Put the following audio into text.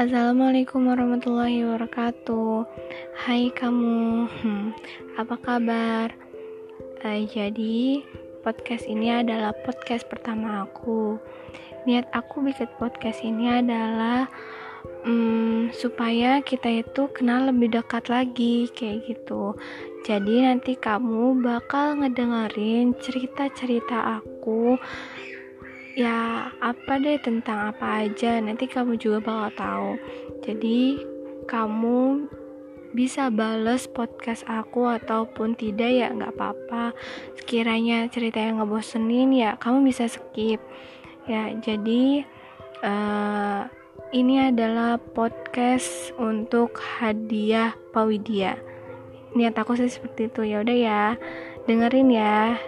Assalamualaikum warahmatullahi wabarakatuh. Hai kamu, hmm, apa kabar? Uh, jadi podcast ini adalah podcast pertama aku. Niat aku bikin podcast ini adalah um, supaya kita itu kenal lebih dekat lagi kayak gitu. Jadi nanti kamu bakal ngedengerin cerita-cerita aku ya apa deh tentang apa aja nanti kamu juga bakal tahu. Jadi kamu bisa bales podcast aku ataupun tidak ya nggak apa-apa. Sekiranya cerita yang ngebosenin ya kamu bisa skip. Ya jadi uh, ini adalah podcast untuk hadiah Pawidia. Niat aku sih seperti itu. Ya udah ya dengerin ya